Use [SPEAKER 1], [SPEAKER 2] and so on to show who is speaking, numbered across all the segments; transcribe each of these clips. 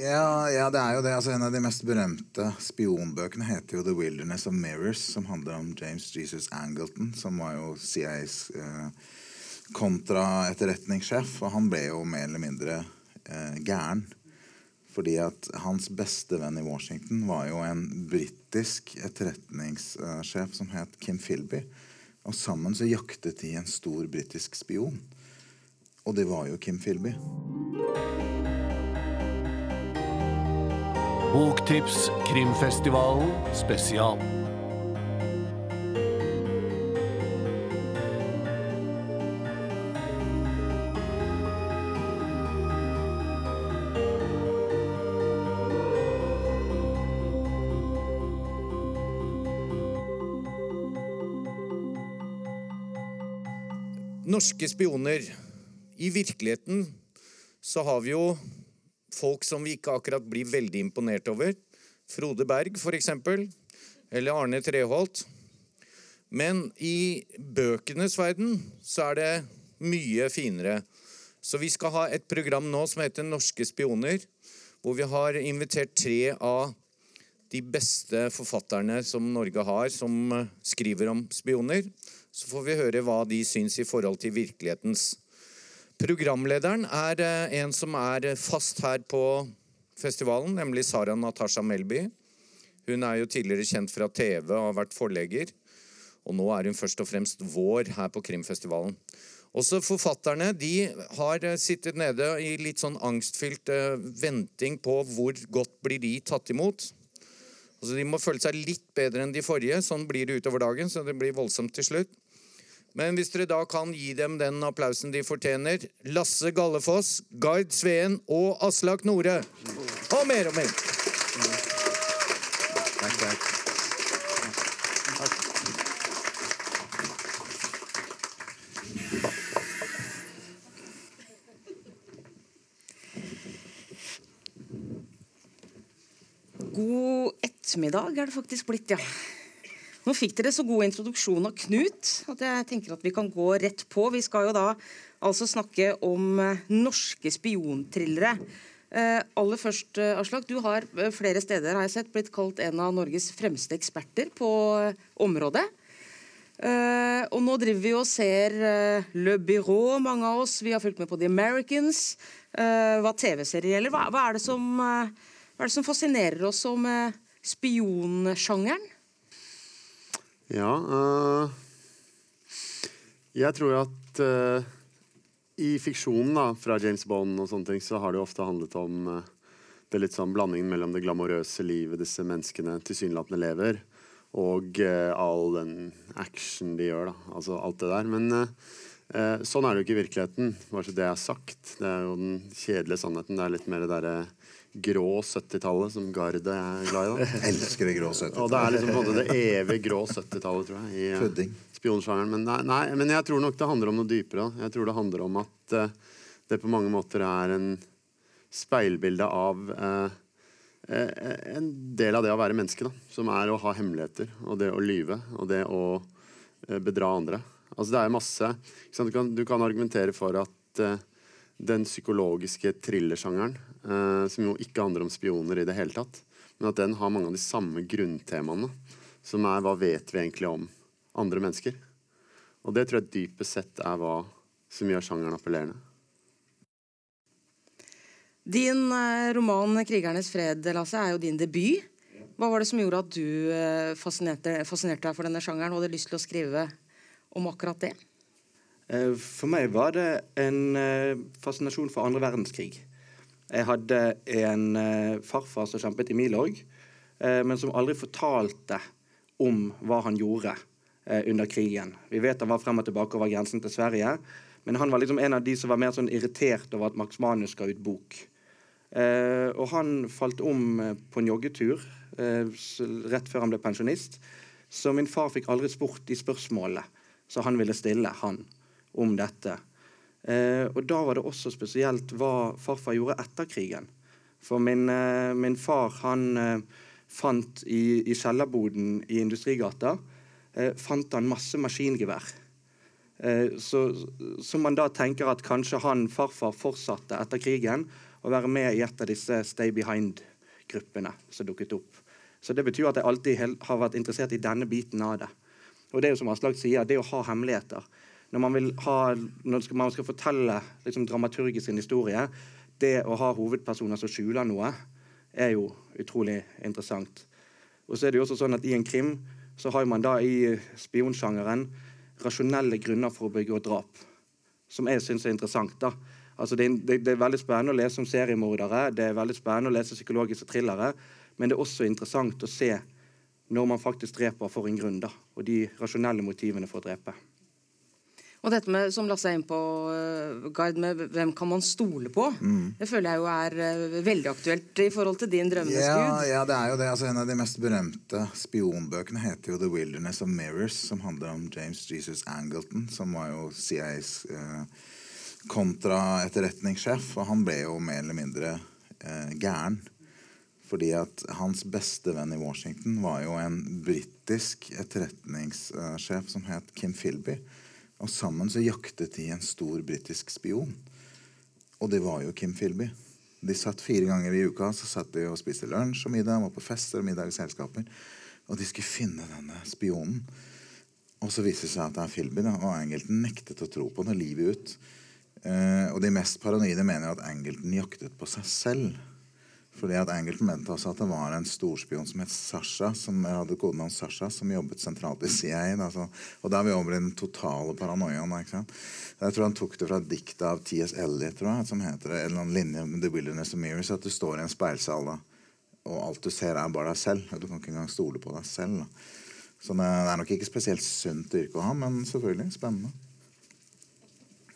[SPEAKER 1] Ja, ja, det er jo det. Altså, en av de mest berømte spionbøkene heter jo 'The Wilderness of Mirrors', som handler om James Jesus Angleton, som var jo CIAs eh, kontraetterretningssjef. Og han ble jo mer eller mindre eh, gæren. Fordi at hans beste venn i Washington var jo en britisk etterretningssjef som het Kim Philby. Og sammen så jaktet de en stor britisk spion. Og det var jo Kim Philby.
[SPEAKER 2] Boktips Krimfestivalen spesial.
[SPEAKER 3] Norske spioner. I virkeligheten så har vi jo folk som vi ikke akkurat blir veldig imponert over. Frode Berg, for eksempel. Eller Arne Treholt. Men i bøkenes verden så er det mye finere. Så vi skal ha et program nå som heter Norske spioner, hvor vi har invitert tre av de beste forfatterne som Norge har, som eh, skriver om spioner. Så får vi høre hva de syns i forhold til virkelighetens. Programlederen er eh, en som er fast her på festivalen, nemlig Sara Natasha Melby. Hun er jo tidligere kjent fra TV og har vært forlegger. Og nå er hun først og fremst vår her på Krimfestivalen. Også forfatterne de har eh, sittet nede i litt sånn angstfylt venting på hvor godt blir de tatt imot. Altså, de må føle seg litt bedre enn de forrige. Sånn blir det utover dagen, så det blir voldsomt til slutt. Men hvis dere da kan gi dem den applausen de fortjener Lasse Gallefoss, Gard Sveen og Aslak Nore. Og mer og mer.
[SPEAKER 1] Takk, takk.
[SPEAKER 4] God ettermiddag er det faktisk blitt, ja. Nå fikk dere så god introduksjon av Knut at jeg tenker at vi kan gå rett på. Vi skal jo da altså snakke om eh, norske spionthrillere. Eh, aller først, eh, Aslak, du har eh, flere steder har jeg sett, blitt kalt en av Norges fremste eksperter på området. Eh, og nå driver vi og ser eh, Le Bureau, mange av oss. Vi har fulgt med på The Americans. hva TV-serier gjelder. Hva, hva, er som, hva er det som fascinerer oss om spionsjangeren?
[SPEAKER 5] Ja uh, Jeg tror at uh, i fiksjonen da, fra James Bond og sånne ting, så har det jo ofte handlet om uh, det litt sånn blandingen mellom det glamorøse livet disse menneskene tilsynelatende lever, og all den action de gjør, da. Altså alt det der. Men sånn er det jo ikke i virkeligheten, bare så det er sagt. Det er jo den kjedelige sannheten. Det er litt mer det derre grå 70-tallet som Garde er glad i. da
[SPEAKER 1] Elsker det grå 70-tallet.
[SPEAKER 5] og det er liksom både det evige grå 70-tallet, tror jeg. I eh,
[SPEAKER 1] Pudding.
[SPEAKER 5] spionsjangeren. Men, nei, nei, men jeg tror nok det handler om noe dypere. da. Jeg tror det handler om at uh, det på mange måter er en speilbilde av eh, en del av det å være menneske, da. Som er å ha hemmeligheter, og det å lyve, og det å bedra andre. Altså det er masse? Du, kan, du kan argumentere for at uh, den psykologiske thrillersjangeren, som jo ikke handler om spioner i det hele tatt, men at den har mange av de samme grunntemaene, som er hva vet vi egentlig om andre mennesker? Og det tror jeg dypest sett er hva som gjør sjangeren appellerende.
[SPEAKER 4] Din eh, roman 'Krigernes fred' Lasse, er jo din debut. Hva var det som gjorde at du eh, fascinerte, fascinerte deg for denne sjangeren og hadde lyst til å skrive om akkurat det?
[SPEAKER 6] Eh, For meg var det en eh, fascinasjon for andre verdenskrig. Jeg hadde en eh, farfar som kjempet i Milorg, eh, men som aldri fortalte om hva han gjorde eh, under krigen. Vi vet han var frem og tilbake over grensen til Sverige, men han var liksom en av de som var mer sånn irritert over at Max Manus ga ut bok. Og han falt om på en joggetur rett før han ble pensjonist. Så min far fikk aldri spurt de spørsmålene som han ville stille han om dette. Eh, og da var det også spesielt hva farfar gjorde etter krigen. For min, eh, min far han eh, fant i, i kjellerboden i Industrigata fant han masse maskingevær. Så, så man da tenker at kanskje han farfar fortsatte etter krigen å være med i et av disse Stay Behind-gruppene som dukket opp. Så det betyr at jeg alltid har vært interessert i denne biten av det. Og det er jo som Aslak sier, det å ha hemmeligheter. Når man, ha, når man skal fortelle liksom, dramaturgisk sin historie, det å ha hovedpersoner som skjuler noe, er jo utrolig interessant. Og så er det jo også sånn at I en krim så har man da i spionsjangeren rasjonelle grunner for å begå drap. Som jeg syns er interessant. da. Altså det, det, det, er veldig spennende å lese om seriemordere, det er veldig spennende å lese psykologiske thrillere, men det er også interessant å se når man faktisk dreper for en grunn, da, og de rasjonelle motivene for å drepe.
[SPEAKER 4] Og dette med, som Lasse er inne på, uh, Gard, med hvem kan man stole på? Mm. Det føler jeg jo er uh, veldig aktuelt i forhold til din drømmenes
[SPEAKER 1] ja. Ja, det er jo det. Altså, en av de mest berømte spionbøkene heter jo The Wilderness of Mirrors, som handler om James Jesus Angleton, som var jo CIAs eh, kontraetterretningssjef. Og han ble jo mer eller mindre gæren. Fordi at hans beste venn i Washington var jo en britisk etterretningssjef som het Kim Philby og sammen så jaktet de en stor britisk spion. Og det var jo Kim Philby. De satt fire ganger i uka så satt de og spiste lunsj og middag, var på fester og middagsselskaper. Og de skulle finne denne spionen. Og så viste det seg at det er Philby, da, og Angleton nektet å tro på det livet ut. Eh, og de mest paranoide mener at Angleton jaktet på seg selv. Fordi at Angleton mente også at det var en storspion som het Sasha, som hadde kodenavn Sasha, som jobbet sentralt i CIA. Altså, og da er vi over i den totale paranoiaen. Jeg tror han tok det fra et dikt av T.S. Jeg, som heter det, eller en linje med The Wilderness of Mirrors, at du står i en speilsal, og alt du ser, er bare deg selv. Du kan ikke engang stole på deg selv. Da. Så det er nok ikke spesielt sunt yrke å ha, men selvfølgelig spennende.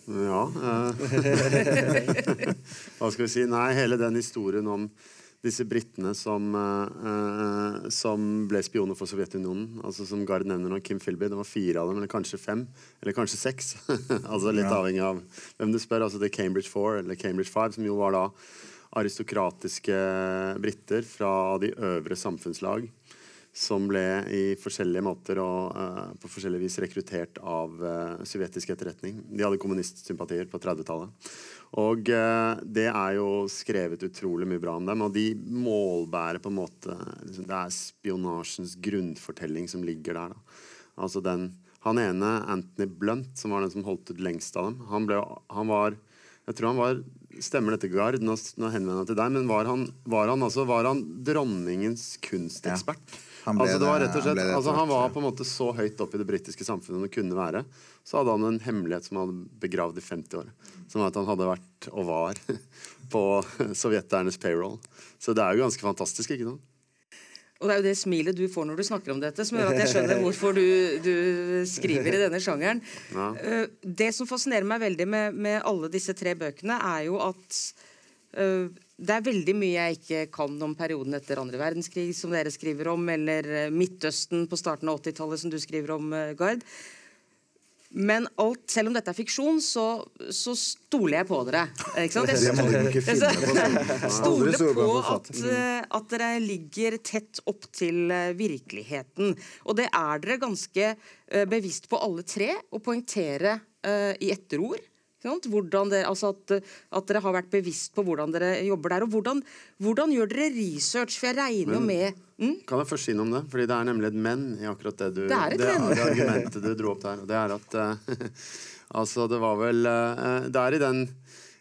[SPEAKER 5] Ja. Eh. Hva skal vi si? Nei, hele den historien om disse britene som, eh, som ble spioner for Sovjetunionen. altså Som Gard nevner nå, Kim Philby. Det var fire av dem, eller kanskje fem. Eller kanskje seks. altså Litt ja. avhengig av hvem du spør. altså Det er Cambridge Four eller Cambridge Five, som jo var da aristokratiske briter fra de øvre samfunnslag som ble i forskjellige måter og uh, på forskjellig vis rekruttert av uh, sovjetisk etterretning. De hadde kommunistsympatier på 30-tallet. Og uh, det er jo skrevet utrolig mye bra om dem, og de målbærer på en måte liksom, Det er spionasjens grunnfortelling som ligger der. Da. Altså den, Han ene, Anthony Blunt, som var den som holdt ut lengst av dem, han, ble, han var jeg tror han var Stemmer dette, Gard? Nå, nå henvender jeg til deg. Men var han, var han, altså, var han dronningens kunstekspert? Ja. Han, altså, det var rett og slett, altså, han var på en måte så høyt opp i det britiske samfunnet han kunne være. Så hadde han en hemmelighet som han hadde begravd i 50 år. Som var at han hadde vært og var på sovjeternes payroll. Så det er jo ganske fantastisk. ikke sant?
[SPEAKER 4] Og det er jo det smilet du får når du snakker om dette, som gjør at jeg skjønner hvorfor du, du skriver i denne sjangeren. Ja. Eh, det som fascinerer meg veldig med, med, alle disse tre bøkene, er jo at uh, det er veldig mye jeg ikke kan om perioden etter andre verdenskrig, som dere skriver om, eller eh, Midtøsten på starten av 80-tallet, som du skriver om, eh, Gard. Men alt, selv om dette er fiksjon, så, så stoler jeg på dere. Ikke sant?
[SPEAKER 1] det må du ikke finne
[SPEAKER 4] på. Stoler på at, eh, at, dere ligger tett opp til virkeligheten. Og det er dere ganske bevisst på alle tre, å poengtere i etterord det, altså at, at, dere har vært bevisst på hvordan dere jobber der. Og hvordan, hvordan gjør dere research? For jeg regner jo med
[SPEAKER 5] mm? Kan jeg først si noe om det? Fordi det er nemlig et men i akkurat det du Det er et det, men. Det argumentet du dro opp der. Og det er at uh, Altså, det var vel uh, Det er i den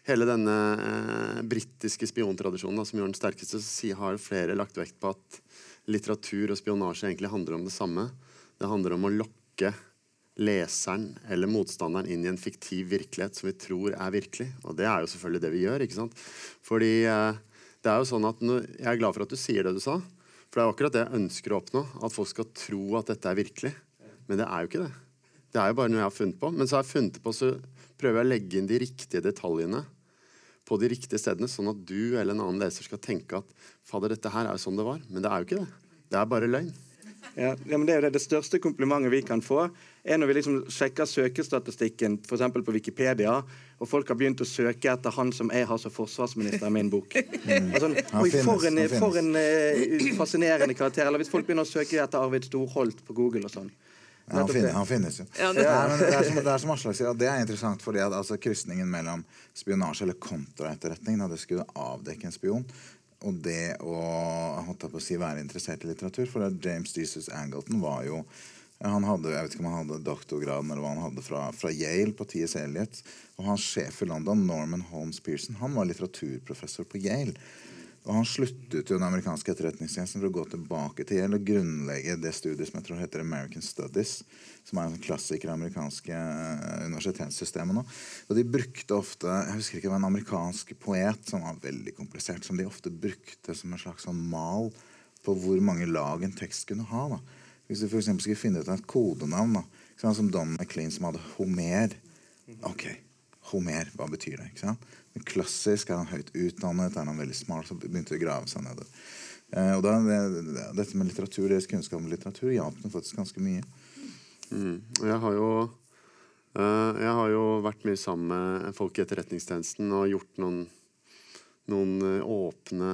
[SPEAKER 5] hele denne uh, britiske spiontradisjonen da, som gjør den sterkeste, så har flere lagt vekt på at litteratur og spionasje egentlig handler om det samme. Det handler om å lokke leseren eller motstanderen inn i en fiktiv virkelighet som vi tror er virkelig. Og det er jo selvfølgelig det vi gjør. ikke sant? Fordi eh, det er jo sånn at Jeg er glad for at du sier det du sa. For det er jo akkurat det jeg ønsker å oppnå. At folk skal tro at dette er virkelig. Men det er jo ikke det. Det er jo bare noe jeg har funnet på. Men så har jeg funnet på, så prøver jeg å legge inn de riktige detaljene på de riktige stedene, sånn at du eller en annen leser skal tenke at fader, dette her er jo sånn det var. Men det er jo ikke det. Det er bare løgn.
[SPEAKER 6] Ja, ja, men Det er jo det, det største komplimentet vi kan få, er når vi liksom sjekker søkestatistikken f.eks. på Wikipedia, og folk har begynt å søke etter han som jeg har som forsvarsminister i min bok. Mm. Altså, oi, for en, for en uh, fascinerende karakter. Eller hvis folk begynner å søke etter Arvid Storholt på Google og sånn.
[SPEAKER 1] Ja, han, finnes, han finnes jo.
[SPEAKER 4] Ja, det-
[SPEAKER 1] men det, er som, det er som Aslak sier, at det er interessant fordi at altså, krysningen mellom spionasje eller kontraetterretning, da det skulle avdekke en spion, og det å holdt på å si, være interessert i litteratur. For James Jesus Angleton var jo han hadde, jeg vet ikke om han hadde doktorgraden eller hva han hadde fra, fra Yale på T.S. Eliot. Og hans sjef i London, Norman Holmes Pearson, han var litteraturprofessor på Yale. Og han sluttet jo den amerikanske etterretningstjenesten for å gå tilbake til Yale og grunnlegge det studiet som jeg tror heter American Studies, som er en klassiker i amerikanske eh, universitetssystemet nå. Og de brukte ofte Jeg husker ikke det var en amerikansk poet som var veldig komplisert, som de ofte brukte som en slags sånn mal på hvor mange lag en tekst kunne ha. da. Hvis du f.eks. skulle finne ut et kodenavn, da, sant, som Don McLean som hadde Homer Ok, Homer, hva betyr det? ikke sant? Men klassisk er han høyt utdannet, er han veldig smart, så begynte det å grave seg nedover. Eh, og da, det, det, Dette med litteratur, deres kunnskap om litteratur hjalp meg faktisk ganske mye.
[SPEAKER 5] Mm. Jeg har jo eh, Jeg har jo vært mye sammen med folk i Etterretningstjenesten og gjort noen noen eh, åpne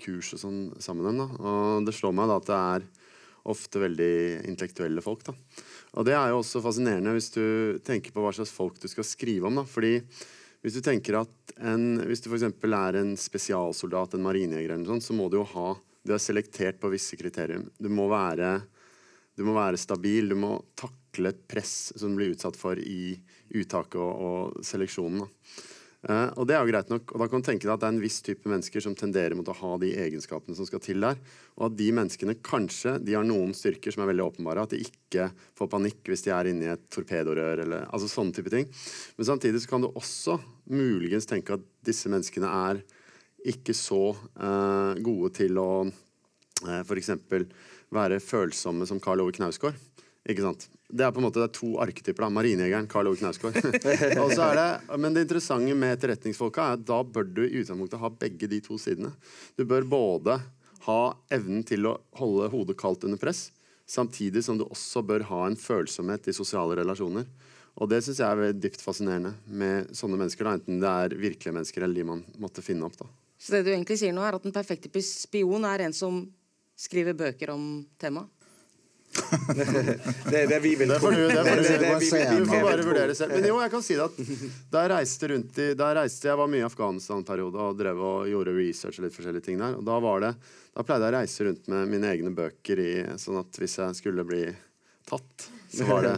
[SPEAKER 5] kurs og sånn sammen med dem. da. Og det slår meg da at det er ofte veldig intellektuelle folk. da. Og det er jo også fascinerende hvis du tenker på hva slags folk du skal skrive om. da. Fordi hvis du tenker at en, hvis du f.eks. er en spesialsoldat, en marinejeger, så må du jo ha Du er selektert på visse kriterier. Du må være du må være stabil, du må takle et press som du blir utsatt for i uttaket og, og seleksjonen. Da. Eh, og det er jo greit nok, og da kan du tenke deg at det er en viss type mennesker som tenderer mot å ha de egenskapene som skal til der, og at de menneskene kanskje de har noen styrker som er veldig åpenbare, at de ikke får panikk hvis de er inne i et torpedorør eller altså sånne type ting. Men samtidig så kan du også muligens tenke at disse menneskene er ikke så eh, gode til å eh, f.eks. være følsomme som Karl Ove Knausgård. Ikke sant? Det er på en måte to arketyper. Marinejegeren, Karl Ove Knausgård. Men det interessante med etterretningsfolka er at da bør du i utgangspunktet ha begge de to sidene. Du bør både ha evnen til å holde hodet kaldt under press, samtidig som du også bør ha en følsomhet i sosiale relasjoner. Og det syns jeg er dypt fascinerende med sånne mennesker, da, enten det er virkelige mennesker eller de man måtte finne opp. da.
[SPEAKER 4] Så det du egentlig sier nå, er at den perfekte spion er en som skriver bøker om temaet?
[SPEAKER 6] Det er det vi vil
[SPEAKER 5] Det det får du,
[SPEAKER 1] Det er
[SPEAKER 5] du bare vurdere selv. Men jo, jeg kan si det at da jeg reiste rundt i Da jeg reiste, jeg var mye i Afghanistan periode og drev og gjorde research og litt forskjellige ting der. Og da var det Da pleide jeg å reise rundt med mine egne bøker i Sånn at hvis jeg skulle bli tatt, så var det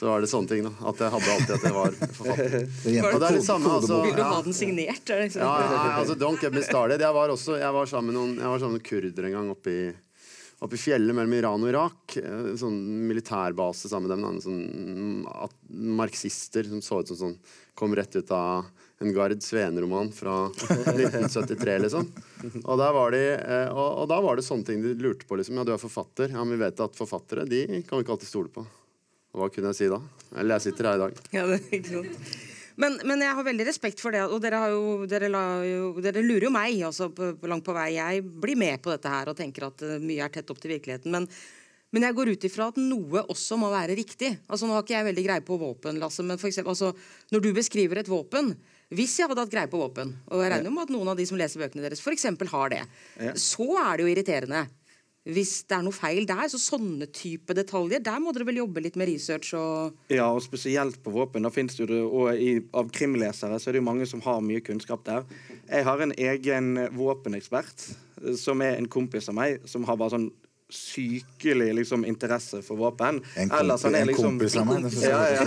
[SPEAKER 5] så var det sånne ting. da At jeg hadde alltid at jeg var forfatter. Og det er det samme, altså.
[SPEAKER 4] Vil du ha den signert? Er liksom?
[SPEAKER 5] Ja, ja, altså Don't get me started. Jeg var, også, jeg var sammen med noen Jeg var sammen med kurdere en gang oppe i, oppe i fjellet mellom Iran og Irak. En sånn militærbase sammen med dem. Sånn at, marxister som så ut som sånn Kom rett ut av en Gard Sveen-roman fra 1973, liksom. Og, der var de, eh, og, og da var det sånne ting de lurte på. liksom Ja, du er forfatter. Ja, men vi vet at forfattere de kan vi ikke alltid stole på. Og Hva kunne jeg si da? Eller jeg sitter her i dag.
[SPEAKER 4] Ja, det, ikke sant? Men, men jeg har veldig respekt for det, og dere, har jo, dere, jo, dere lurer jo meg altså, på, på langt på vei. Jeg blir med på dette her og tenker at eh, mye er tett opp til virkeligheten. Men, men jeg går ut ifra at noe også må være riktig. Altså, nå har ikke jeg veldig greie på våpen, Lasse, men for eksempel, altså, når du beskriver et våpen hvis jeg hadde hatt greie på våpen, og jeg regner med at noen av de som leser bøkene deres for eksempel har det,
[SPEAKER 6] Ja.
[SPEAKER 4] så er det jo irriterende. Hvis det er noe feil der, så sånne type detaljer, der må dere vel jobbe litt med research og
[SPEAKER 6] Ja, og spesielt på våpen. Da finnes det og i, Av krimlesere så er det jo mange som har mye kunnskap der. Jeg har en egen våpenekspert eh, som er en kompis av meg, som har bare sånn sykelig liksom, interesse for våpen.
[SPEAKER 1] En,
[SPEAKER 6] Ellers han er
[SPEAKER 1] en
[SPEAKER 6] liksom-
[SPEAKER 1] kompis av meg. det jeg
[SPEAKER 6] Ja, ja.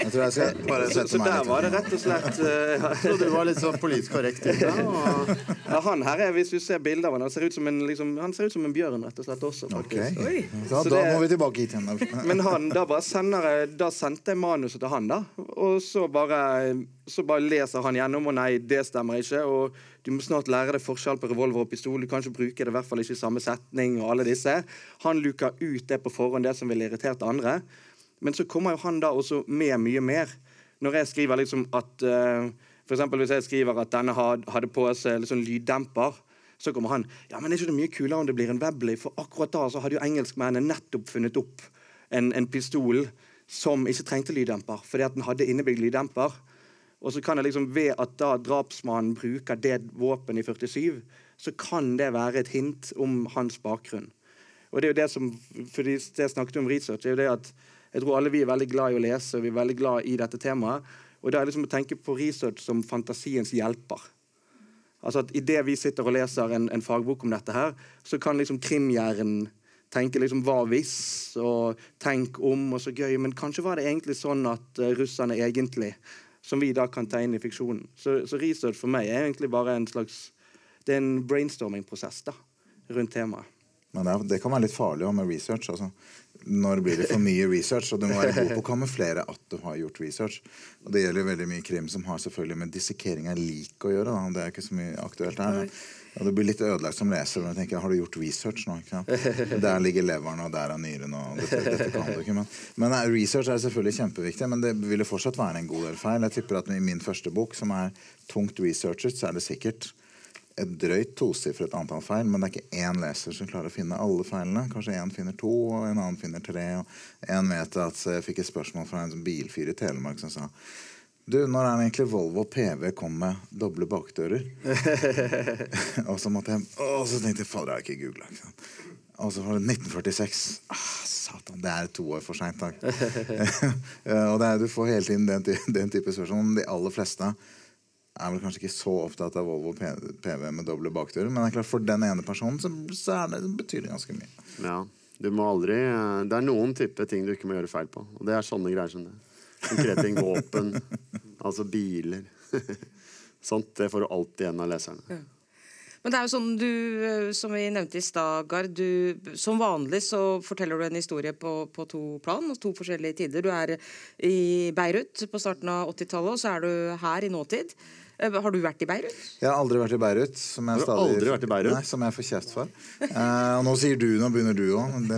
[SPEAKER 1] Jeg tror jeg skal bare
[SPEAKER 6] Så,
[SPEAKER 1] sette
[SPEAKER 6] så
[SPEAKER 1] meg
[SPEAKER 6] der var det rett og slett jeg
[SPEAKER 5] Så du var litt sånn politisk korrekt? Og...
[SPEAKER 6] ja, Han her er, hvis du ser bilder av han, han ser ut som en, liksom, han ser ut som en bjørn, rett og slett også. Faktisk.
[SPEAKER 1] da,
[SPEAKER 6] Så
[SPEAKER 1] da
[SPEAKER 6] det-
[SPEAKER 1] må vi tilbake hit igjen.
[SPEAKER 6] Men han, da bare sender jeg Da sendte jeg manuset til han, da. Og så bare, så bare leser han gjennom, og nei, det stemmer ikke. Og du må snart lære deg forskjell på revolver og pistol. Du kan ikke bruke det i hvert fall ikke i samme setning. og alle disse. Han luker ut det på forhånd, det som ville irritert andre. Men så kommer jo han da også med mye mer. Når jeg skriver liksom at uh, For hvis jeg skriver at denne hadde på seg liksom lyddemper. Så kommer han ja, men er ikke det mye kulere om det blir en Webley? For akkurat da så hadde jo engelskmennene nettopp funnet opp en, en pistol som ikke trengte lyddemper, fordi at den hadde innebygd lyddemper. Og så kan det liksom, Ved at da drapsmannen bruker det våpenet i 47, så kan det være et hint om hans bakgrunn. Og det er jo det som, for det jeg snakket om research, er jo det at jeg tror alle vi er veldig glad i å lese og vi er veldig glad i dette temaet. Og det er liksom å tenke på research som fantasiens hjelper. Altså at Idet vi sitter og leser en, en, fagbok om dette, her, så kan liksom krimhjernen tenke liksom hva hvis, og tenk om, og så gøy. Men kanskje var det egentlig sånn at uh, russerne egentlig Som vi da kan tegne i fiksjonen. Så, så research for meg er egentlig bare en slags Det er en brainstorming-prosess da, rundt temaet.
[SPEAKER 1] Men det, det, kan være litt farlig med research. Altså. Når blir det for mye research? Og du må være god på å kamuflere at du har gjort research. Og det gjelder veldig mye krim som har selvfølgelig med dissekering av lik å gjøre. Da. Det er ikke så mye aktuelt her. Og du blir litt ødelagt som leser Men jeg tenker har du gjort research nå? Der ligger leveren, og der er nyren. og dette, dette kan du ikke. Men, men, research er selvfølgelig kjempeviktig, men det ville fortsatt være en god del feil. Jeg tipper at i min første bok, som er tungt researchet, så er det sikkert et drøyt tosifret antall feil, men det er ikke én leser som klarer å finne alle feilene. Kanskje én finner to, og en annen finner tre. og En vet at Jeg fikk et spørsmål fra en bilfyr i Telemark som sa du, når er det egentlig Volvo PV kom med doble bakdører? og så måtte jeg Og så tenkte jeg fader, jeg har ikke googla. Og så var det 1946. Ah, satan, det er to år for seint. og er, du får hele tiden den, den type spørsmål. De aller fleste er vel kanskje ikke så opptatt av Volvo PV med doble bakdører, men det er klart for den ene personen så, så det, betyr det ganske mye.
[SPEAKER 5] Ja, du må aldri Det er noen type ting du ikke må gjøre feil på. Og det er sånne greier som det. Konkrete ting. Våpen. altså biler. Sånt. Det får du alltid igjen av leserne. Ja.
[SPEAKER 4] Men det er jo sånn du, eh, som vi nevnte i stad, Gard. Som vanlig så forteller du en historie på, på to plan to forskjellige tider. Du er i Beirut på starten av 80-tallet, og så er du her i nåtid. Eh, har du vært i Beirut?
[SPEAKER 1] Jeg har aldri vært i Beirut. Som jeg,
[SPEAKER 5] stadig, aldri vært i Beirut?
[SPEAKER 1] Nei, som jeg får kjeft for. Uh, og nå sier du, nå begynner du òg.
[SPEAKER 5] Si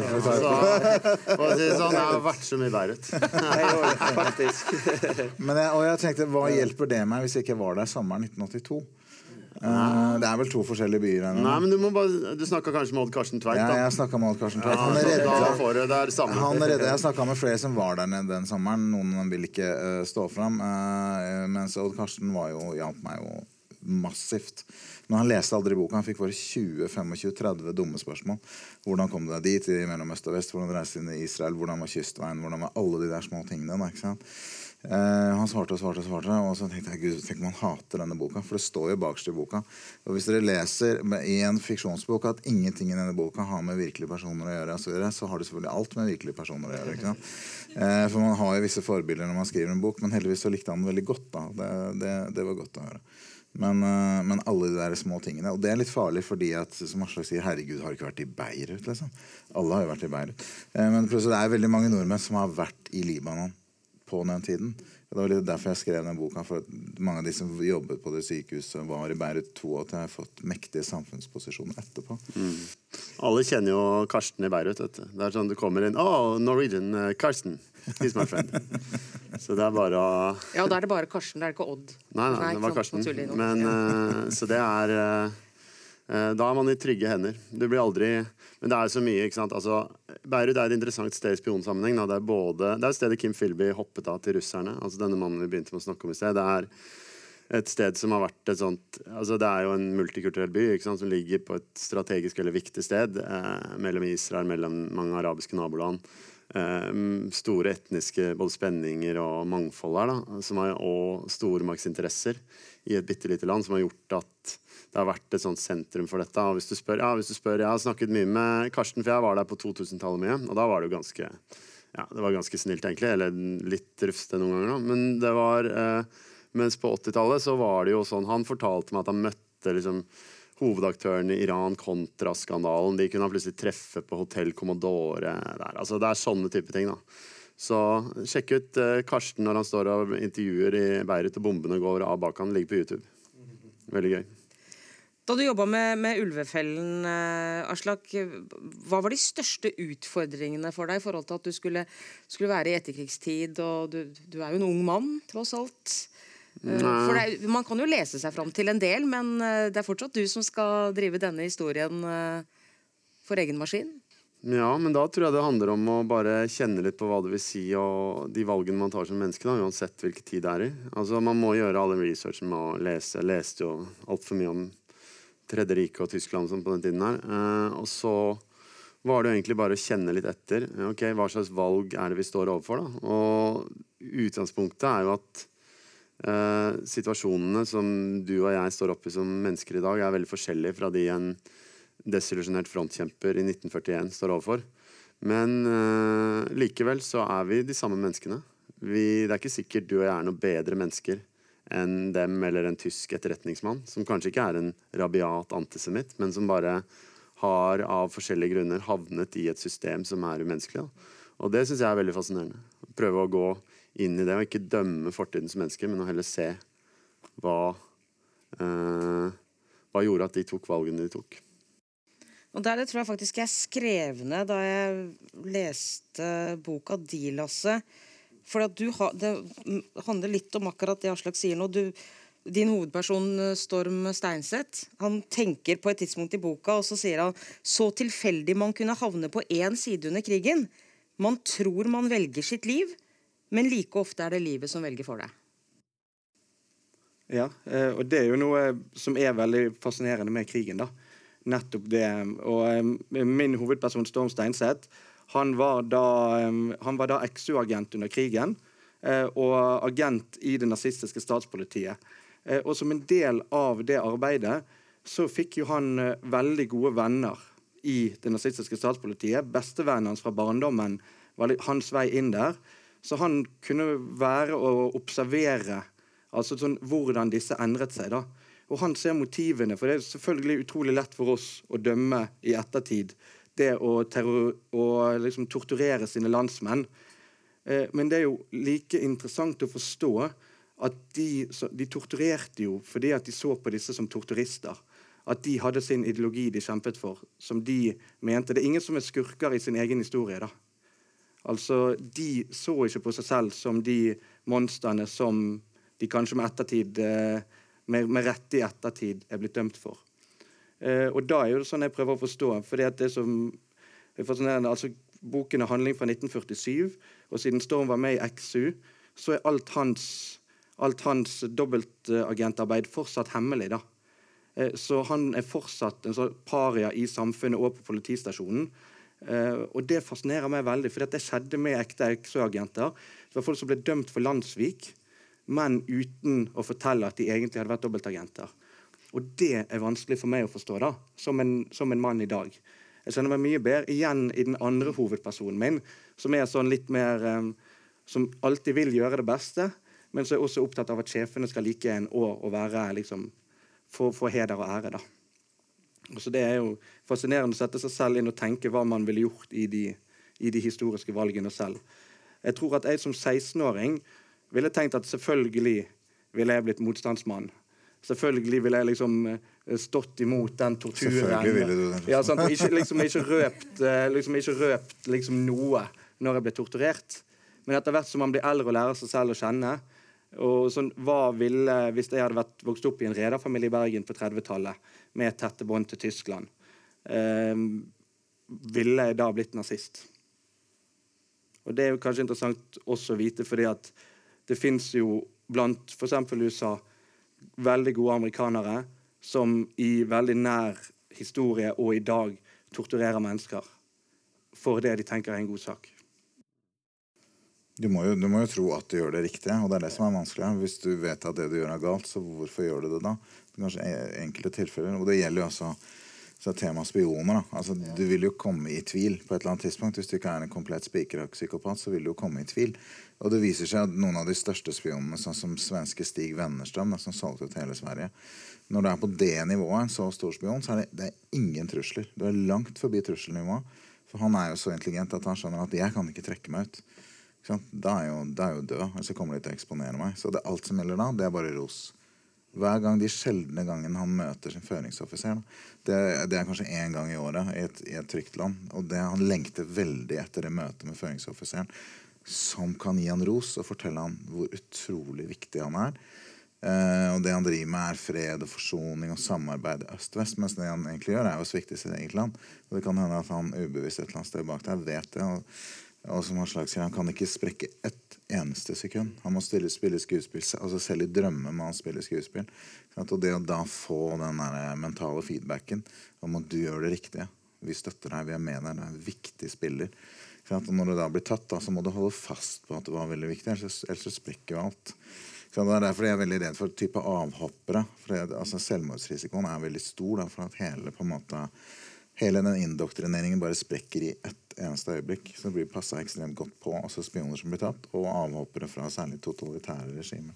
[SPEAKER 5] sånn, jeg har vært så mye i Beirut.
[SPEAKER 1] Men jeg, og jeg tenkte, hva hjelper det meg hvis jeg ikke var der sommeren 1982? Uh, det er vel to forskjellige byer her
[SPEAKER 5] Nei, men Du, bare, du snakka kanskje med Odd Karsten Tveit?
[SPEAKER 1] Ja, jeg snakka med Odd Karsten Tveit. Han redda. Han redda. Jeg snakka med flere som var der nede den sommeren. Noen vil ikke uh, stå fram. Uh, mens Odd Karsten var jo, hjalp meg jo massivt. Men han leste aldri boka. Han fikk bare 20-25-30 dumme spørsmål. Hvordan kom du deg dit i mellom øst og vest? Hvordan reiste du inn i Israel? Hvordan var kystveien? Hvordan var alle de der små tingene? Da, ikke sant? Uh, han svarte og svarte, og svarte, og så tenkte jeg gud, tenk om han hater denne boka. For det står jo bakerst i boka. Og Hvis dere leser i en fiksjonsbok at ingenting i denne boka har med virkelige personer å gjøre, så, så har det selvfølgelig alt med virkelige personer å gjøre. Uh, for man har jo visse forbilder når man skriver en bok, men heldigvis så likte han den veldig godt. da. Det, det, det var godt å høre. Men, uh, men, alle de der små tingene. Og det er litt farlig fordi at som Aslak sier, herregud, har ikke vært i Beirut? liksom. Alle har jo vært i Beirut. men plutselig det er veldig mange nordmenn som har vært i Libanon på den tiden. Det var litt derfor jeg skrev den boka. For mange av de som jobbet på det sykehuset, var i Beirut to år til jeg har fått mektige samfunnsposisjoner etterpå. Mm.
[SPEAKER 5] Alle kjenner jo Karsten i Beirut. Vet du. Det er sånn du kommer inn Oh, Norwegian uh, Karsten. He's my friend. så det er bare å
[SPEAKER 4] Ja, da er det bare Karsten, det er ikke Odd.
[SPEAKER 5] Nei, nei, nei det var Karsten. Men, uh, så det er uh, Da er man i trygge hender. Du blir aldri men det er så mye. ikke sant? Altså, Beirut er et interessant sted i spionsammenheng. Det er både, det er stedet Kim Philby hoppet av til russerne. altså denne mannen vi begynte med å snakke om i sted. Det er et sted som har vært et sånt altså Det er jo en multikulturell by ikke sant, som ligger på et strategisk eller viktig sted eh, mellom Israel, mellom mange arabiske naboland. Eh, store etniske både spenninger og mangfold her, da, som har, og stormaktsinteresser i et bitte lite land, som har gjort at det har vært et sånt sentrum for dette. Og hvis du spør, ja, hvis du spør, Jeg har snakket mye med Karsten, for jeg var der på 2000-tallet mye. Og da var det jo ganske ja, det var ganske snilt, egentlig. Eller litt rufsete noen ganger. Da. Men det var, eh, mens på 80-tallet så var det jo sånn Han fortalte meg at han møtte liksom hovedaktøren i Iran kontra skandalen. De kunne han plutselig treffe på Hotell Commodore der. Altså, det er sånne type ting. da. Så sjekk ut eh, Karsten når han står og intervjuer i Beirut og bombene går av bak han. Ligger på YouTube. Veldig gøy.
[SPEAKER 4] Da du jobba med, med, Ulvefellen, eh, Aslak, hva var de største utfordringene for deg i forhold til at du skulle, skulle være i etterkrigstid, og du, du, er jo en ung mann, tross alt? Eh, det, Man kan jo lese seg fram til en del, men det er fortsatt du som skal drive denne historien for egen maskin?
[SPEAKER 5] Ja, men da tror jeg det handler om å bare kjenne litt på hva det vil si, og de valgene man tar som menneske, da, uansett hvilken tid det er i. Altså, Man må gjøre all den researchen med å lese. Jeg leste jo altfor mye om Tredje riket og Tyskland sånn, på den tiden her. Eh, og så var det jo egentlig bare å kjenne litt etter. ok, Hva slags valg er det vi står overfor? da? Og utgangspunktet er jo at eh, situasjonene som du og jeg står oppe i som mennesker i dag, er veldig forskjellige fra de en desillusjonert frontkjemper i 1941 står overfor. Men uh, likevel så er vi de samme menneskene. Vi, det er ikke sikkert du og jeg er noe bedre mennesker enn dem eller en tysk etterretningsmann, som kanskje ikke er en rabiat antisemitt, men som bare har av forskjellige grunner havnet i et system som er umenneskelig. Da. Og det syns jeg er veldig fascinerende. Prøve å gå inn i det og ikke dømme fortidens mennesker, men å heller se hva uh, Hva gjorde at de tok valgene de tok.
[SPEAKER 4] Og der det tror jeg faktisk jeg skrev ned da jeg leste boka di, Lasse. For du ha, det handler litt om akkurat det Aslak sier nå. Du, din hovedperson Storm Steinseth han tenker på et tidspunkt i boka, og så sier han så tilfeldig man kunne havne på én side under krigen. Man tror man velger sitt liv, men like ofte er det livet som velger for deg.
[SPEAKER 6] Ja, eh, og det er jo noe som er veldig fascinerende med krigen. da. Nettopp det. Og eh, min hovedperson Storm Steinseth han var da, han var da exo-agent under krigen. Eh, og agent i det nazistiske statspolitiet. Og som en del av det arbeidet så fikk jo han veldig gode venner i det nazistiske statspolitiet. Bestevennen hans fra barndommen var hans vei inn der. Så han kunne være og observere altså sånn, hvordan disse endret seg. da. Og han ser motivene, for det er selvfølgelig utrolig lett for oss å dømme i ettertid det å, å liksom torturere sine landsmenn. Eh, men det er jo like interessant å forstå at de, de, torturerte jo fordi at de så på disse som torturister. At de hadde sin ideologi de kjempet for, som de mente. Det er ingen som er skurker i sin egen historie. da. Altså, De så ikke på seg selv som de monstrene som de kanskje med ettertid eh, med, med rette i ettertid er blitt dømt for. Eh, og da er jo det sånn jeg prøver å forstå. fordi at det som fascinerende, altså Boken er handling fra 1947, og siden Storm var med i XU, så er alt hans, alt hans dobbeltagentarbeid fortsatt hemmelig. da. Eh, så han er fortsatt en sånn paria i samfunnet og på politistasjonen. Uh, og det fascinerer meg veldig, for det skjedde med ekte XO-agenter. Det var folk som ble dømt for landssvik, men uten å fortelle at de egentlig hadde vært dobbeltagenter. Og det er vanskelig for meg å forstå, da, som en, som en mann i dag. Jeg kjenner meg mye bedre igjen i den andre hovedpersonen min, som er sånn litt mer um, Som alltid vil gjøre det beste, men som er også opptatt av at sjefene skal like en år og være liksom få, heder og ære, da. Så Det er jo fascinerende å sette seg selv inn og tenke hva man ville gjort i de, i de historiske valgene selv. Jeg tror at jeg som 16-åring ville tenkt at selvfølgelig ville jeg blitt motstandsmann. Selvfølgelig ville jeg liksom eh, stått imot den torturen.
[SPEAKER 1] Selvfølgelig ville du det.
[SPEAKER 6] Ja, sant? Ikke, liksom, ikke røpt, eh, liksom, ikke røpt liksom, noe når jeg ble torturert. Men etter hvert som man blir eldre og lærer seg selv å kjenne og sånn, hva ville, Hvis jeg hadde vært, vokst opp i en rederfamilie i Bergen på 30-tallet med tette bånd til Tyskland, eh, ville jeg da blitt nazist? Og Det er jo kanskje interessant også å vite, fordi at det fins jo blant f.eks. USA veldig gode amerikanere som i veldig nær historie og i dag torturerer mennesker for det de tenker er en god sak.
[SPEAKER 1] Du må, jo, du må, jo, tro at du gjør det riktige, og det er det som er vanskelig. Hvis du vet at det du gjør er galt, så hvorfor gjør du det da? Det er kanskje enkelte tilfeller. Og det gjelder jo også så tema spioner. da. Altså, Du vil jo komme i tvil på et eller annet tidspunkt. Hvis du ikke er en komplett spikerhakk psykopat, så vil du jo komme i tvil. Og det viser seg at noen av de største spionene, sånn som svenske Stig Wennerstam, som solgte ut hele Sverige Når du er på det nivået, en så stor spion, så er det, det er ingen trusler. Du er langt forbi trusselnivået. For han er jo så intelligent at han skjønner at 'jeg kan ikke trekke meg ut'. Da er, jo, da er jo død. Og så kommer de til å eksponere meg. Så det, alt som gjelder da, det er bare ros. Hver gang de sjeldne gangene han møter sin føringsoffiser. Det, det, er kanskje én gang i året i et, i et trygt land. Og det, han lengter veldig etter det møtet med føringsoffiseren som kan gi han ros og fortelle han hvor utrolig viktig han er. Uh, og det han driver med, er fred og forsoning og samarbeid øst-vest. Mens det han egentlig gjør, er å svikte sitt eget land. Og det kan hende at han ubevisst et eller annet sted bak der vet det. Og, og som Aslak sier, han kan ikke sprekke ett eneste sekund. Han må stille, spille skuespill. altså Selv i drømmer må han spille skuespill. Og det å da få den der mentale feedbacken om at du gjør det riktige Vi støtter deg, vi er med deg, du er en viktig spiller. Når du da blir tatt, da, så må du holde fast på at det var veldig viktig, ellers, ellers så sprekker jo alt. Sant? Det er derfor jeg er veldig redd for type avhoppere. For det, altså, selvmordsrisikoen er veldig stor. Da, for at hele, måte, hele den indoktrineringen bare sprekker i ett eneste øyeblikk. Så det blir passa ekstremt godt på også spioner som blir tatt, og avhoppere fra særlig totalitære regimer.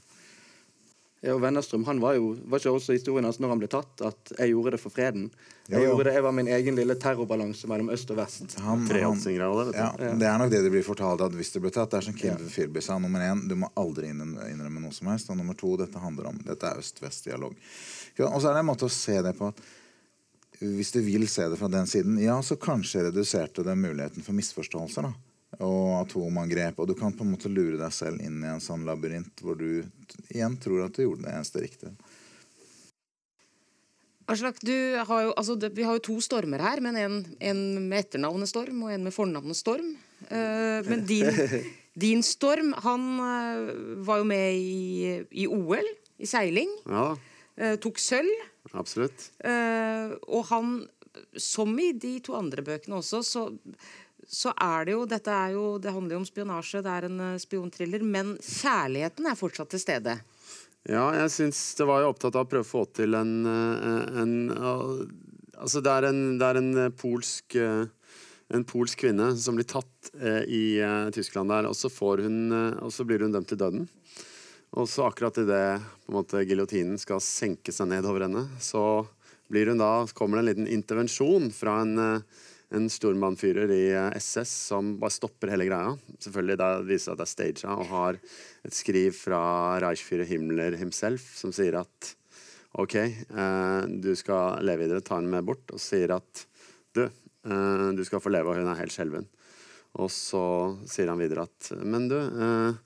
[SPEAKER 6] Ja, og Wennerstrøm han var jo var ikke også historien hans når han ble tatt, at 'jeg gjorde det for freden'. Jeg,
[SPEAKER 1] Jo, jo.
[SPEAKER 6] gjorde det, jeg var min egen lille terrorbalanse mellom øst og vest.
[SPEAKER 1] Han, han,
[SPEAKER 5] Treåtsinger vet du.
[SPEAKER 1] ja, det er nok det det blir fortalt at hvis det blir tatt. Det er som Kim Philby sa. Nummer én, du må aldri innrømme innrømme noe som helst. Og nummer to, dette handler om Dette er øst-vest-dialog. Og så er det en måte å se det på at hvis du vil se det fra den siden, ja, så kanskje reduserte det muligheten for misforståelser. da og atomangrep. Og du kan på en måte lure deg selv inn i en sånn labyrint hvor du igjen tror at du gjorde det eneste riktige.
[SPEAKER 4] Aslak, du har jo, altså, det, vi har jo to stormer her, men en, en med etternavnet Storm og en med fornavnet Storm. Uh, men din, din Storm, han uh, var jo med i, i OL, i seiling.
[SPEAKER 5] Ja,
[SPEAKER 4] Uh, tok sølv.
[SPEAKER 5] absolutt.
[SPEAKER 4] Eh, og han, som i de to andre bøkene også, så, så er det jo Dette er jo, det handler jo om spionasje, det er en eh, spionthriller, men kjærligheten er fortsatt til stede.
[SPEAKER 5] Ja, jeg syns det var jo opptatt av å prøve å få til en, en, en uh, Altså, det er en, det er en eh, polsk eh, en polsk kvinne som blir tatt eh, i eh, Tyskland der, og så, hun, eh, og så blir hun dømt til døden. Og så akkurat idet giljotinen skal senke seg ned over henne, så blir hun da, kommer det en liten intervensjon fra en, eh, en stormannfyrer i eh, SS som bare stopper hele greia. Selvfølgelig da viser det at det er staged og har et skriv fra Reichführer Himmler himself som sier at OK, eh, du skal leve videre, ta henne med bort, og sier at du, eh, du skal få leve, og hun er helt skjelven. Og så sier han videre at Men du, eh,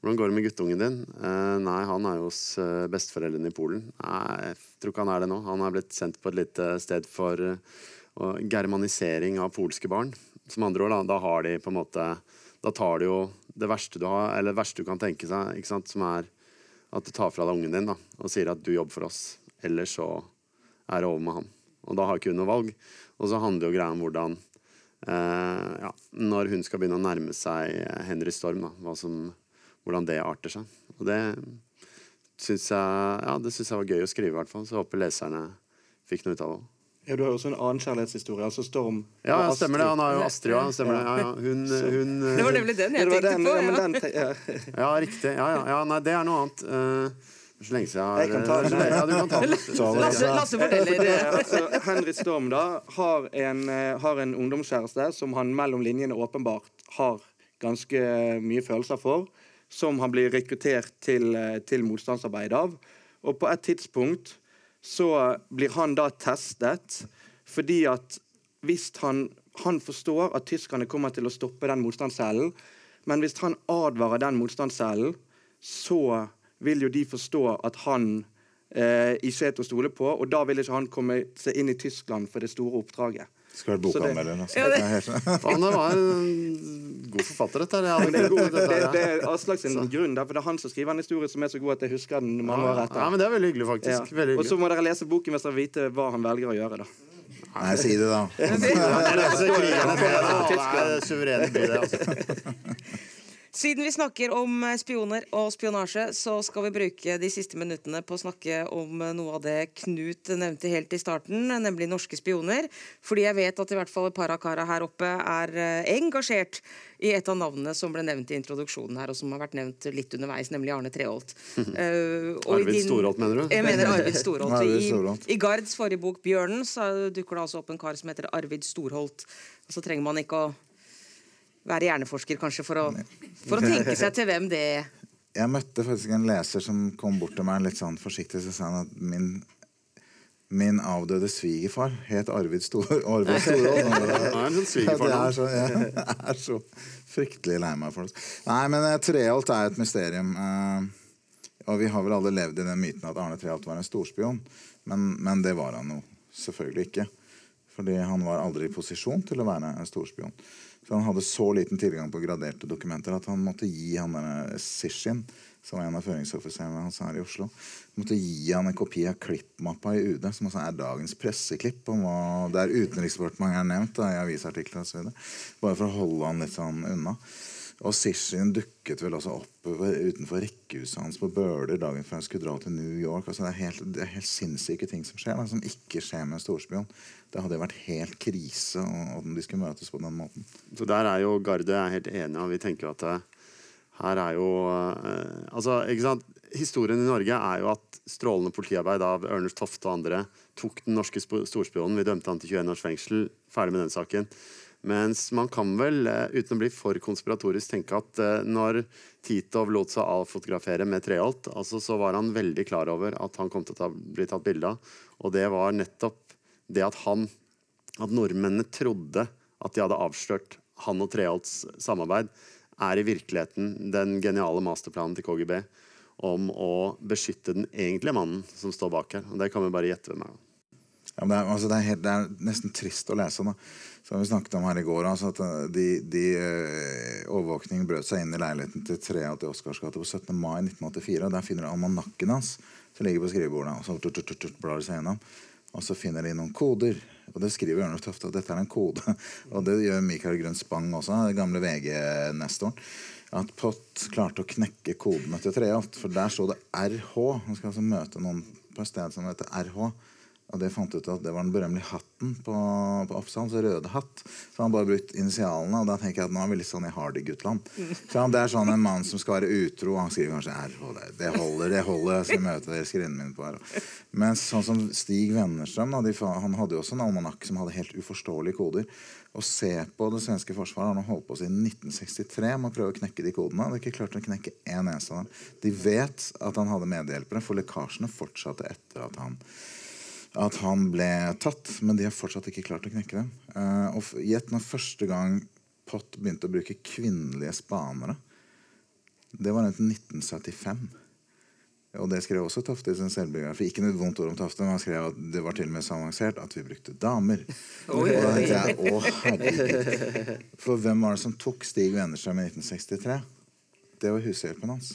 [SPEAKER 5] hvordan går det med guttungen din? Eh, nei, han er jo hos eh, besteforeldrene i Polen. Nei, jeg tror ikke han er det nå. Han er blitt sendt på et lite sted for eh, og germanisering av polske barn. Som andre ord, da, da har de på en måte Da tar de jo det verste du har, eller det verste du kan tenke seg, ikke sant, som er at du tar fra deg ungen din da, og sier at du jobber for oss. Ellers så er det over med han. Og da har ikke hun noe valg. Og så handler jo greia om hvordan eh, ja, Når hun skal begynne å nærme seg Henry Storm, da, som, hvordan det arter seg. Og det syns jeg, ja, jeg var gøy å skrive, i hvert fall. Så jeg håper leserne fikk noe ut av det òg.
[SPEAKER 6] Ja, Du har jo også en annen kjærlighetshistorie. altså Storm
[SPEAKER 5] Ja, ja, stemmer det. Han har jo Astrid òg. Stemmer det. Ja, ja. Hun, hun
[SPEAKER 4] Det var nemlig den jeg tenkte
[SPEAKER 6] den,
[SPEAKER 4] på.
[SPEAKER 6] ja, men
[SPEAKER 4] Ja.
[SPEAKER 6] den, te- ja.
[SPEAKER 5] Ja, riktig. Ja, ja, ja, nei, det er noe annet. Uh, så lenge siden jeg har
[SPEAKER 6] Jeg kan ta den.
[SPEAKER 5] Ja, du kan ta den.
[SPEAKER 4] Lasse, Lasse
[SPEAKER 6] Det
[SPEAKER 4] forteller.
[SPEAKER 6] er altså, Henry Storm da har en, eh, har en ungdomskjæreste som han mellom linjene åpenbart har ganske mye følelser for, som han blir rekruttert til, eh, til motstandsarbeid av. Og på et tidspunkt så blir han da testet fordi at hvis han, han forstår at tyskerne kommer til å stoppe den motstandscellen, men hvis han advarer den motstandscellen, så vil jo de forstå at han eh, ikke er til å stole på, og da vil ikke han komme seg inn i Tyskland for det store oppdraget.
[SPEAKER 1] Skal være
[SPEAKER 6] Så
[SPEAKER 1] bokanmelder. Altså.
[SPEAKER 4] Ja, det-
[SPEAKER 1] Det er
[SPEAKER 5] det var en god forfatter, dette.
[SPEAKER 6] det er, god,
[SPEAKER 5] ikke
[SPEAKER 6] det, det er Aslak sin grunn, der, for det er han som skriver en historie som er så god at jeg husker den mange år
[SPEAKER 5] Ja, men det er veldig hyggelig, faktisk.
[SPEAKER 6] Ja.
[SPEAKER 5] Veldig
[SPEAKER 6] Og så må dere lese boken hvis dere vite hva han velger å gjøre. da.
[SPEAKER 1] Nei, si det,
[SPEAKER 5] det, da. Det er suverene by, det. Altså.
[SPEAKER 4] Siden vi snakker om eh, spioner og spionasje, så skal vi bruke de siste minuttene på å snakke om eh, noe av det Knut nevnte helt i starten, nemlig norske spioner. Fordi jeg vet at i hvert fall et par av kara her oppe er eh, engasjert i et av navnene som ble nevnt i introduksjonen her, og som har vært nevnt litt underveis, nemlig Arne Treholt. Eh, i
[SPEAKER 5] Arvid Storholt, mener du?
[SPEAKER 4] Jeg mener Arvid Storholt. I, I Gards forrige bok 'Bjørnen' så dukker det altså opp en kar som heter Arvid Storholt. Og så trenger man ikke å være hjerneforsker, kanskje, for å, for å tenke seg til hvem det er?
[SPEAKER 1] Jeg møtte faktisk en leser som kom bort til meg litt sånn forsiktig så sa han at min Min avdøde svigerfar het Arvid Stor Arvid
[SPEAKER 5] Storhold. Sånn
[SPEAKER 1] Ja, det er så, jeg er så fryktelig lei meg for det. Nei, men eh, Treholt er et mysterium. eh, og vi har vel alle levd i den myten at Arne Treholt var en storspion. Men, men det var han jo selvfølgelig ikke. Fordi han var aldri i posisjon til å være en storspion. Så han hadde så liten tilgang på graderte dokumenter at han måtte gi han denne Sishin, som var en av føringsoffiserene hans her i Oslo, måtte gi han en kopi av klippmappa i UD, som også er dagens presseklipp, om hva, der Utenriksdepartementet er nevnt da, i avisartikler osv. Bare for å holde han litt sånn unna. Og Sishin dukket vel også opp utenfor rekkehuset hans på Bøler dagen før han skulle dra til New York. Altså, det, er helt, det er helt sinnssyke ting som skjer, da, som ikke skjer med en storspion. Det hadde vært helt krise om de skulle møtes på den måten.
[SPEAKER 5] Så der er jo Garde er helt enig, vi tenker at det, her er jo eh, Altså, ikke sant. Historien i Norge er jo at strålende politiarbeid av Ernest Tofte og andre tok den norske storspionen. Vi dømte han til 21 års fengsel. Ferdig med den saken. Mens man kan vel, eh, uten å bli for konspiratorisk, tenke at eh, når Titov lot seg avfotografere med Treholt, altså så var han veldig klar over at han kom til å ta, bli tatt bilde av. Og det var nettopp det at han At nordmennene trodde at de hadde avslørt han og Treholts samarbeid, er i virkeligheten den geniale masterplanen til KGB om å beskytte den egentlige mannen som står bak her. Og det kan vi bare gjette hvem er.
[SPEAKER 1] Ja, det, er, altså, det, er helt, det er nesten trist å lese. Da. Så har vi snakket om her i går altså, at eh, de, de eh, overvåkningen brøt seg inn i leiligheten til Treholt i Oscars gate på 17. mai 1984. og Der finner de almanakken hans som ligger på skrivebordet. og så tut, tut, tut, blar de seg gjennom. Og så finner de noen koder. Og det skriver Ørnulf Tofte at dette er en kode. Og det gjør Mikael Grønn Spang også, den gamle VG-nestoren. At Pott klarte å knekke kodene til Treholt. For der sto det RH. Han skal altså møte noen på et sted som heter RH. Og det fant ut at det var den berømmelige hatten på, på Oppsal, så røde hatt. Så han bare brukt initialene, og da tenker jeg at nå er vi litt sånn i Hardy-Gutland. Så Det er sånn en mann som skal være utro, han skriver kanskje RH. Det, holder, det holder. Jeg skal møte elskerinnen min på her. Men sånn som Stig Wennerstrøm, han hadde jo også en almanakk som hadde helt uforståelige koder. Å se på det svenske forsvaret har nå holdt på siden 1963 med å prøve å knekke de kodene. Det er ikke klart å knekke en eneste av dem. De vet at han hadde medhjelpere, for lekkasjene fortsatte etter at han at han ble tatt, men de har fortsatt ikke klart å knekke dem. Uh, og Gjett når første gang Pott begynte å bruke kvinnelige spanere. Det var rundt 1975. Og det skrev også Tofte i sin selvbiografi. Ikke noe vondt ord om Tofte, men han skrev at det var til og med så avansert at vi brukte damer. Og da jeg, å herregud. For hvem var det som tok Stig Wennerstrøm i 1963? Det var hushjelpen hans.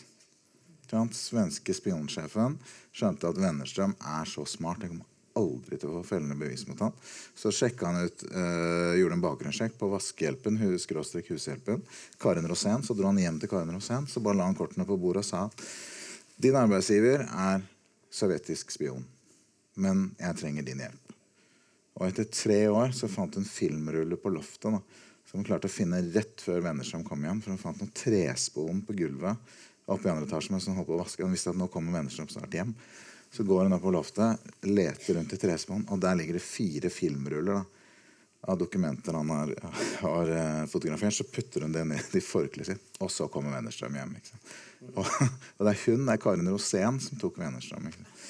[SPEAKER 1] Den svenske spionsjefen skjønte at Wennerstrøm er så smart. Jeg kommer aldri til å få fellende bevis mot han. Så sjekka han ut, øh, gjorde en bakgrunnssjekk på Vaskehjelpen, skråstrek hushjelpen. Karin Rosén. Så dro han hjem til Karin Rosén, så bare la han kortene på bordet og sa din arbeidsgiver er sovjetisk spion, men jeg trenger din hjelp. Og etter tre år så fant hun filmrulle på loftet da, som hun klarte å finne rett før Wennerstrøm kom hjem. For hun fant noen trespon på gulvet oppe i andre etasje mens hun holdt å vaske. Hun visste at nå kommer Wennerstrøm snart hjem. Så går hun opp på loftet, leter rundt i trespon, og der ligger det fire filmruller da, av dokumenter han har, har eh, fotografert. Så putter hun det ned i forkleet sitt, og så kommer Wennerstrøm hjem. Og, og det er hun, det er Karin Rosén, som tok Wennerstrøm. Ikke sant?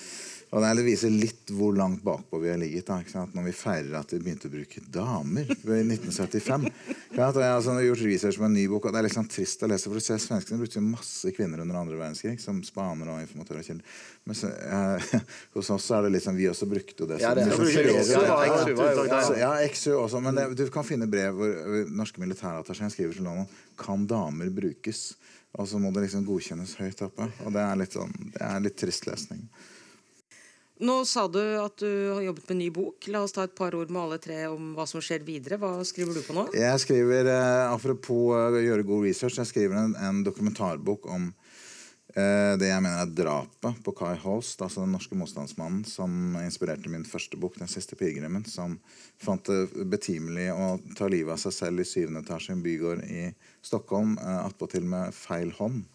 [SPEAKER 1] Og det viser litt hvor langt bakpå vi har ligget. Da? Når vi feirer at vi begynte å bruke damer i 1975. Ja, jeg har gjort research med en ny bok, og det er liksom trist å lese. For du ser Svenskene brukte masse kvinner under andre verdenskrig som spanere og informatører. Men så, eh, hos oss er det liksom Vi også brukte det.
[SPEAKER 6] Ja, er
[SPEAKER 1] som-
[SPEAKER 6] XU var-
[SPEAKER 1] Ja,
[SPEAKER 6] XU
[SPEAKER 1] ja, også. Men det, du kan finne brev hvor hvor norske militærattachéen skriver til London Kan damer brukes? Og så må det liksom godkjennes høyt oppe. Og det er litt, sånn, det er litt trist lesning.
[SPEAKER 4] Nå sa du at du har jobbet med ny bok. La oss ta et par ord med alle tre om hva som skjer videre. Hva skriver du på nå?
[SPEAKER 1] Jeg skriver, eh, Apropos eh, å gjøre god research, jeg skriver en, en dokumentarbok om eh, det jeg mener er drapet på Kai Holst, altså den norske motstandsmannen som inspirerte min første bok, 'Den siste pilegrimen', som fant det betimelig å ta livet av seg selv i syvende etasje i en bygård i Stockholm, eh, attpåtil med feil hånd.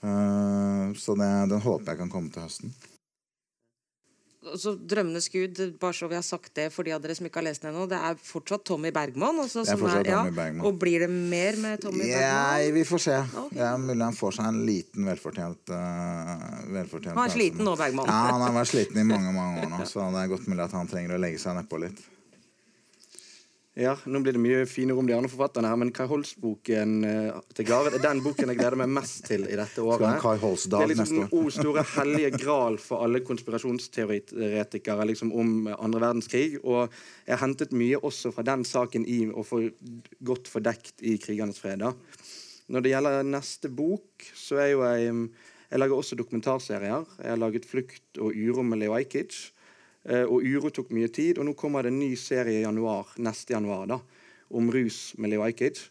[SPEAKER 1] Eh, så det, den håper jeg kan komme til høsten.
[SPEAKER 4] Altså, 'Drømmenes gud', bare så vi har sagt det for de av dere som ikke har lest den ennå, det er fortsatt Tommy Bergman? Altså,
[SPEAKER 1] Det er fortsatt
[SPEAKER 4] ja,
[SPEAKER 1] Tommy Bergman.
[SPEAKER 4] Og blir det mer med Tommy
[SPEAKER 1] yeah,
[SPEAKER 4] Bergman?
[SPEAKER 1] vi får se. Okay. Er mulig han får seg en liten velfortjent, uh, velfortjent
[SPEAKER 4] Han er sliten nå, Bergman.
[SPEAKER 1] Ja, han har vært sliten i mange mange år nå, så det er godt mulig at han trenger å legge seg nedpå litt.
[SPEAKER 6] Ja, nå blir det mye fine ord om de andre forfatterne her, men Kai Holst-boken eh, til Gare er den boken jeg gleder meg mest til i dette året.
[SPEAKER 1] Kai
[SPEAKER 6] det er liksom den o store hellige gral for alle konspirasjonsteoretikere liksom, om andre verdenskrig. Og jeg har hentet mye også fra den saken i å få godt fordekt i krigernes fred. Når det gjelder neste bok, så er jo jeg Jeg lager også dokumentarserier. Jeg har laget 'Flukt og 'Urommelig' og Ajkic. Eh, og uro tok mye tid, og nå kommer det en ny serie i januar, neste januar da, om rus med Leo Ajkic.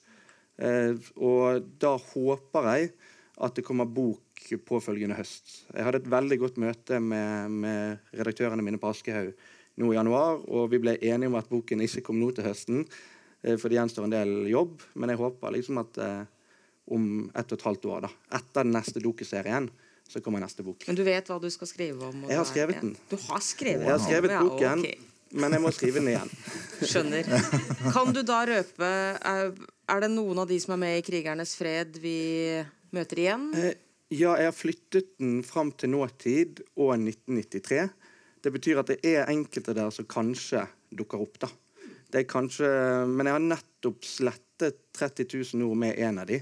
[SPEAKER 6] Eh, og da håper jeg at det kommer bok påfølgende høst. Jeg hadde et veldig godt møte med, med redaktørene mine på Aschehoug nå i januar, og vi ble enige om at boken ikke kom nå til høsten, eh, for det gjenstår en del jobb. Men jeg håper liksom at om ett og et halvt år, da, etter den neste dokuserien, så kommer neste bok.
[SPEAKER 4] Men du vet hva du skal skrive om?
[SPEAKER 6] Jeg har skrevet den.
[SPEAKER 4] Du har skrevet
[SPEAKER 6] Jeg har
[SPEAKER 4] den?
[SPEAKER 6] skrevet
[SPEAKER 4] Ja,
[SPEAKER 6] boken,
[SPEAKER 4] ok.
[SPEAKER 6] men jeg må skrive den igjen.
[SPEAKER 4] Skjønner. Kan du da røpe Er, er det noen av de som er med i Krigernes fred, vi møter igjen?
[SPEAKER 6] Eh, Ja, jeg har flyttet den fram til nåtid og 1993. Det betyr at det er enkelte der som kanskje dukker opp, da. Det er kanskje, men jeg har nettopp slettet 30 000 ord med en av de.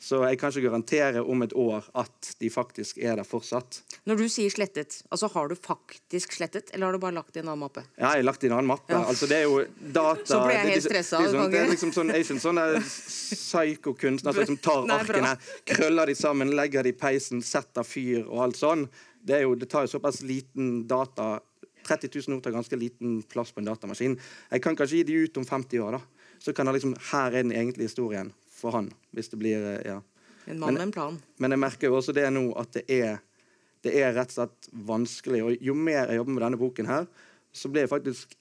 [SPEAKER 6] Så jeg kan ikke garantere om et år at de faktisk er der fortsatt.
[SPEAKER 4] Når du sier slettet, altså har du faktisk slettet, eller har du bare lagt i en annen mappe?
[SPEAKER 6] Ja, jeg har lagt i en annen mappe.
[SPEAKER 4] Ja.
[SPEAKER 6] Altså, det er jo data
[SPEAKER 4] Så ble jeg
[SPEAKER 6] helt
[SPEAKER 4] helt
[SPEAKER 6] det- Det, sånn, det er liksom sånn, er ikke en sånn psykokunstner som liksom tar arkene, krøller de sammen, legger de i peisen, setter fyr og alt sånn. Det, jo, det tar jo såpass liten data 30 000 ord tar ganske liten plass på en datamaskin. Jeg kan kanskje gi de ut om 50 år, da. Så kan jeg liksom Her er den egentlige historien for han. Hvis det blir eh, Ja.
[SPEAKER 4] En mann med en plan.
[SPEAKER 6] Men jeg merker jo også det nå at det er, det er rett og slett vanskelig. Og jo mer jeg jobber med denne boken her, så blir jeg faktisk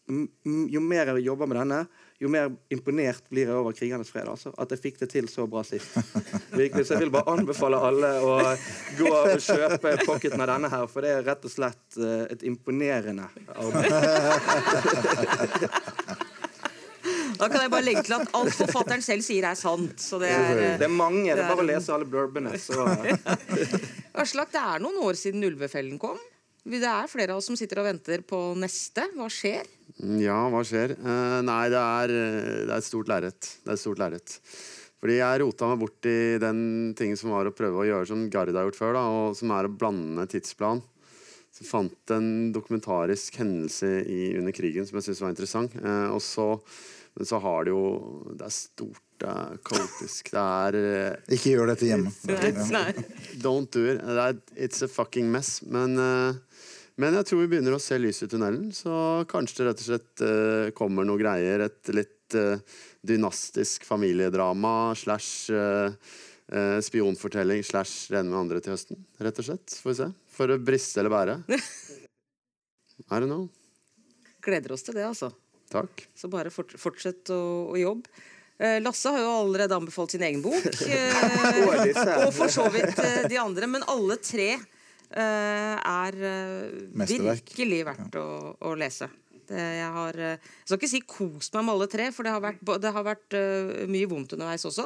[SPEAKER 6] Jo mer jeg jobber med denne, jo mer imponert blir jeg over krigernes fred. Altså, at jeg fikk det til så bra sist. Virkelig, så jeg vil bare anbefale alle å gå og kjøpe pocketen av denne her, for det er rett og slett eh, et imponerende arbeid.
[SPEAKER 4] Da kan jeg bare legge til at alt forfatteren selv sier, er sant. Så det er
[SPEAKER 6] Det er mange. Det er bare å lese alle blurbene,
[SPEAKER 4] Aslak, det er noen år siden Ulvefellen kom. Det er flere av oss som sitter og venter på neste. Hva skjer?
[SPEAKER 5] Ja, hva skjer? Eh, nei, det er, eh, det er et stort lerret. Det er et stort lerret. Fordi jeg rota meg bort i den tingen som var å prøve å gjøre som Gard har gjort før, da, og som er å blande tidsplan. Så fant en dokumentarisk hendelse i, under krigen som jeg syntes var interessant. Eh, og så, men så har det jo Det er stort, det er kaotisk, det er eh,
[SPEAKER 1] Ikke gjør dette hjemme.
[SPEAKER 5] Don't do it. It's a fucking mess. Men, eh, men jeg tror vi begynner å se lys i tunnelen. Så kanskje det rett og slett eh, kommer noe greier. Et litt dynastisk familiedrama slash spionfortelling slash Rene med andre til høsten. Rett og slett. Får vi se. For å briste eller bære. I don't know.
[SPEAKER 4] Gleder oss til det, altså.
[SPEAKER 5] Takk.
[SPEAKER 4] Så bare fort, fortsett å, å jobbe. Eh, Lasse har jo allerede anbefalt sin egen bok. eh,
[SPEAKER 6] Og
[SPEAKER 4] for så vidt eh, de andre. Men alle tre eh, er virkelig verdt å, å lese. Jeg har Jeg skal ikke si kost meg med alle tre, for det har vært, det har vært mye vondt underveis også.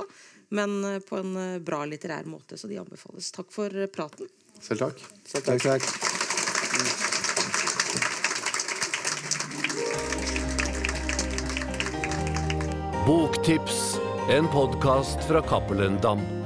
[SPEAKER 4] Men på en bra litterær måte, så de anbefales. Takk for praten.
[SPEAKER 5] Selv takk.
[SPEAKER 1] Takk, takk.
[SPEAKER 2] Boktips, en podkast fra Cappelen Dam.